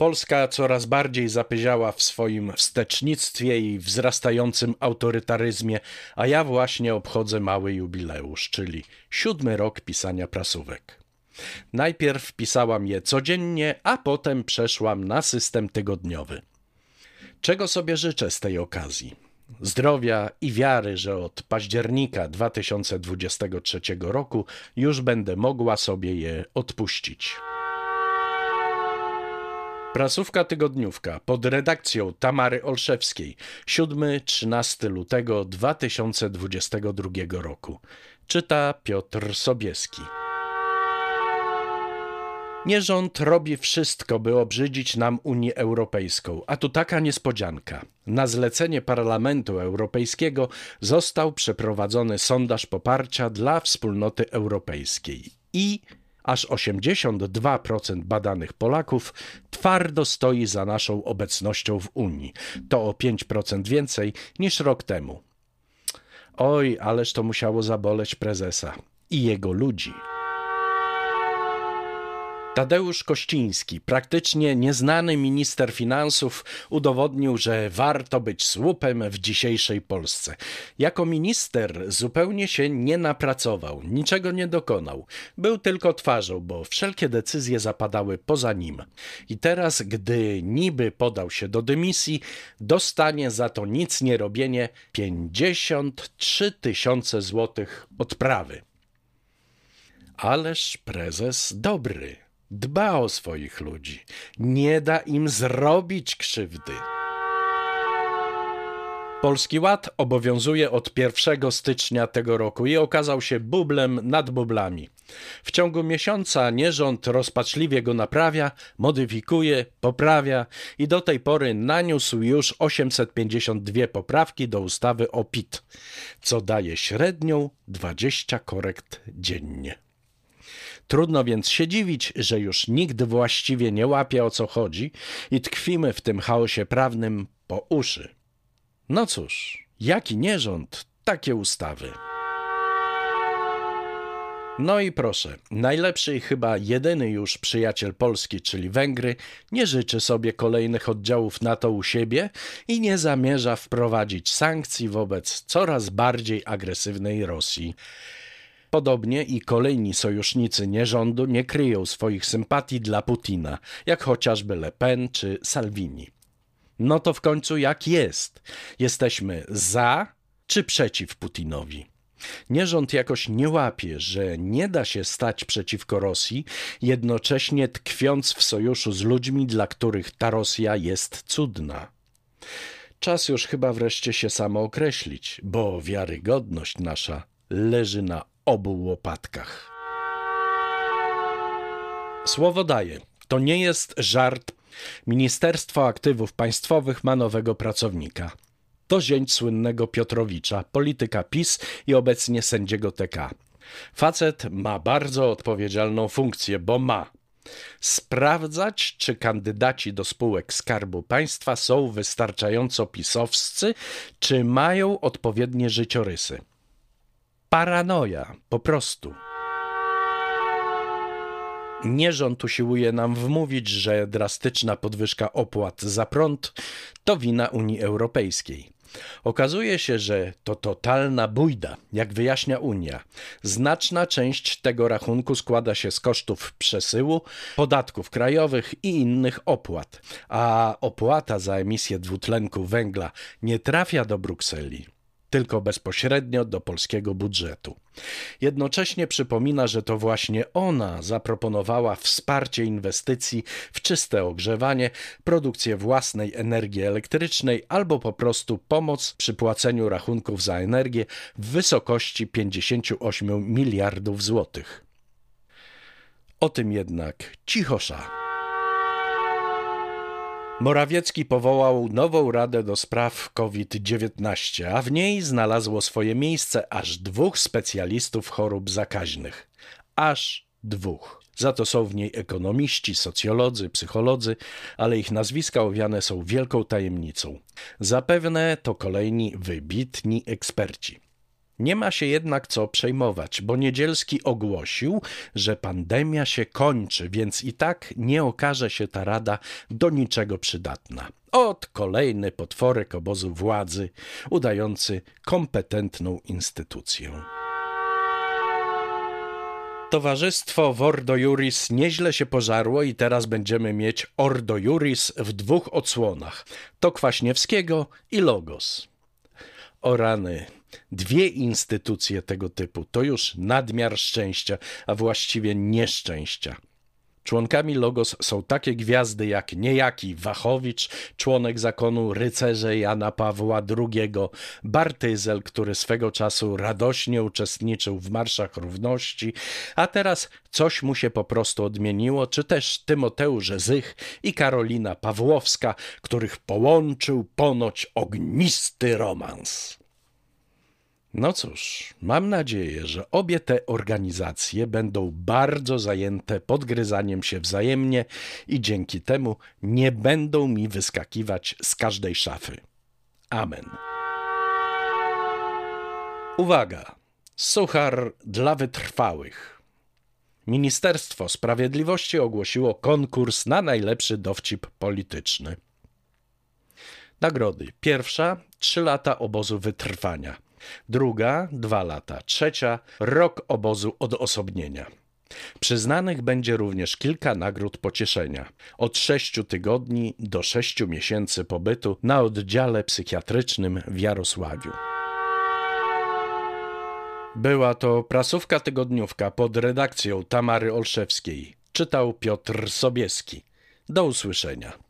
Polska coraz bardziej zapyziała w swoim wstecznictwie i wzrastającym autorytaryzmie, a ja właśnie obchodzę mały jubileusz, czyli siódmy rok pisania prasówek. Najpierw pisałam je codziennie, a potem przeszłam na system tygodniowy. Czego sobie życzę z tej okazji? Zdrowia i wiary, że od października 2023 roku już będę mogła sobie je odpuścić. Prasówka tygodniówka pod redakcją Tamary Olszewskiej 7-13 lutego 2022 roku. Czyta Piotr Sobieski. Nie rząd robi wszystko, by obrzydzić nam Unię Europejską, a tu taka niespodzianka. Na zlecenie Parlamentu Europejskiego został przeprowadzony sondaż poparcia dla wspólnoty europejskiej i aż 82% badanych Polaków twardo stoi za naszą obecnością w Unii. To o 5% więcej niż rok temu. Oj, ależ to musiało zaboleć prezesa i jego ludzi. Tadeusz Kościński, praktycznie nieznany minister finansów, udowodnił, że warto być słupem w dzisiejszej Polsce. Jako minister zupełnie się nie napracował, niczego nie dokonał. Był tylko twarzą, bo wszelkie decyzje zapadały poza nim. I teraz, gdy niby podał się do dymisji, dostanie za to nic nie robienie 53 tysiące złotych odprawy. Ależ prezes dobry dba o swoich ludzi, nie da im zrobić krzywdy. Polski Ład obowiązuje od 1 stycznia tego roku i okazał się bublem nad bublami. W ciągu miesiąca nierząd rozpaczliwie go naprawia, modyfikuje, poprawia i do tej pory naniósł już 852 poprawki do ustawy o PIT, co daje średnią 20 korekt dziennie. Trudno więc się dziwić, że już nikt właściwie nie łapie o co chodzi i tkwimy w tym chaosie prawnym po uszy. No cóż, jaki nierząd, takie ustawy. No i proszę, najlepszy i chyba jedyny już przyjaciel Polski, czyli Węgry, nie życzy sobie kolejnych oddziałów NATO u siebie i nie zamierza wprowadzić sankcji wobec coraz bardziej agresywnej Rosji. Podobnie i kolejni sojusznicy nierządu nie kryją swoich sympatii dla Putina, jak chociażby Le Pen czy Salvini. No to w końcu jak jest? Jesteśmy za czy przeciw Putinowi? Nierząd jakoś nie łapie, że nie da się stać przeciwko Rosji, jednocześnie tkwiąc w sojuszu z ludźmi, dla których ta Rosja jest cudna. Czas już chyba wreszcie się samo określić, bo wiarygodność nasza leży na obu łopatkach. Słowo daję. To nie jest żart. Ministerstwo Aktywów Państwowych ma nowego pracownika. To zięć słynnego Piotrowicza, polityka PiS i obecnie sędziego TK. Facet ma bardzo odpowiedzialną funkcję, bo ma sprawdzać, czy kandydaci do spółek Skarbu Państwa są wystarczająco pisowscy, czy mają odpowiednie życiorysy. Paranoja, po prostu. Nierząd usiłuje nam wmówić, że drastyczna podwyżka opłat za prąd to wina Unii Europejskiej. Okazuje się, że to totalna bójda, jak wyjaśnia Unia. Znaczna część tego rachunku składa się z kosztów przesyłu, podatków krajowych i innych opłat, a opłata za emisję dwutlenku węgla nie trafia do Brukseli tylko bezpośrednio do polskiego budżetu. Jednocześnie przypomina, że to właśnie ona zaproponowała wsparcie inwestycji w czyste ogrzewanie, produkcję własnej energii elektrycznej albo po prostu pomoc przy płaceniu rachunków za energię w wysokości 58 miliardów złotych. O tym jednak cichosza. Morawiecki powołał nową Radę do Spraw COVID-19, a w niej znalazło swoje miejsce aż dwóch specjalistów chorób zakaźnych. Aż dwóch. Za to są w niej ekonomiści, socjolodzy, psycholodzy, ale ich nazwiska owiane są wielką tajemnicą. Zapewne to kolejni wybitni eksperci. Nie ma się jednak co przejmować, bo Niedzielski ogłosił, że pandemia się kończy, więc i tak nie okaże się ta rada do niczego przydatna. Od kolejny potworek obozu władzy, udający kompetentną instytucję. Towarzystwo Wordo Juris nieźle się pożarło i teraz będziemy mieć Ordo Juris w dwóch odsłonach. To Kwaśniewskiego i Logos. O rany, dwie instytucje tego typu to już nadmiar szczęścia, a właściwie nieszczęścia. Członkami Logos są takie gwiazdy jak niejaki Wachowicz, członek zakonu rycerze Jana Pawła II, Bartyzel, który swego czasu radośnie uczestniczył w marszach równości, a teraz coś mu się po prostu odmieniło, czy też Tymoteusz Zych i Karolina Pawłowska, których połączył ponoć ognisty romans. No cóż, mam nadzieję, że obie te organizacje będą bardzo zajęte podgryzaniem się wzajemnie i dzięki temu nie będą mi wyskakiwać z każdej szafy. Amen. Uwaga! Suchar dla wytrwałych. Ministerstwo Sprawiedliwości ogłosiło konkurs na najlepszy dowcip polityczny. Nagrody. Pierwsza trzy lata obozu wytrwania druga dwa lata, trzecia rok obozu odosobnienia. Przyznanych będzie również kilka nagród pocieszenia. Od sześciu tygodni do sześciu miesięcy pobytu na oddziale psychiatrycznym w Jarosławiu. Była to prasówka tygodniówka pod redakcją Tamary Olszewskiej. Czytał Piotr Sobieski. Do usłyszenia.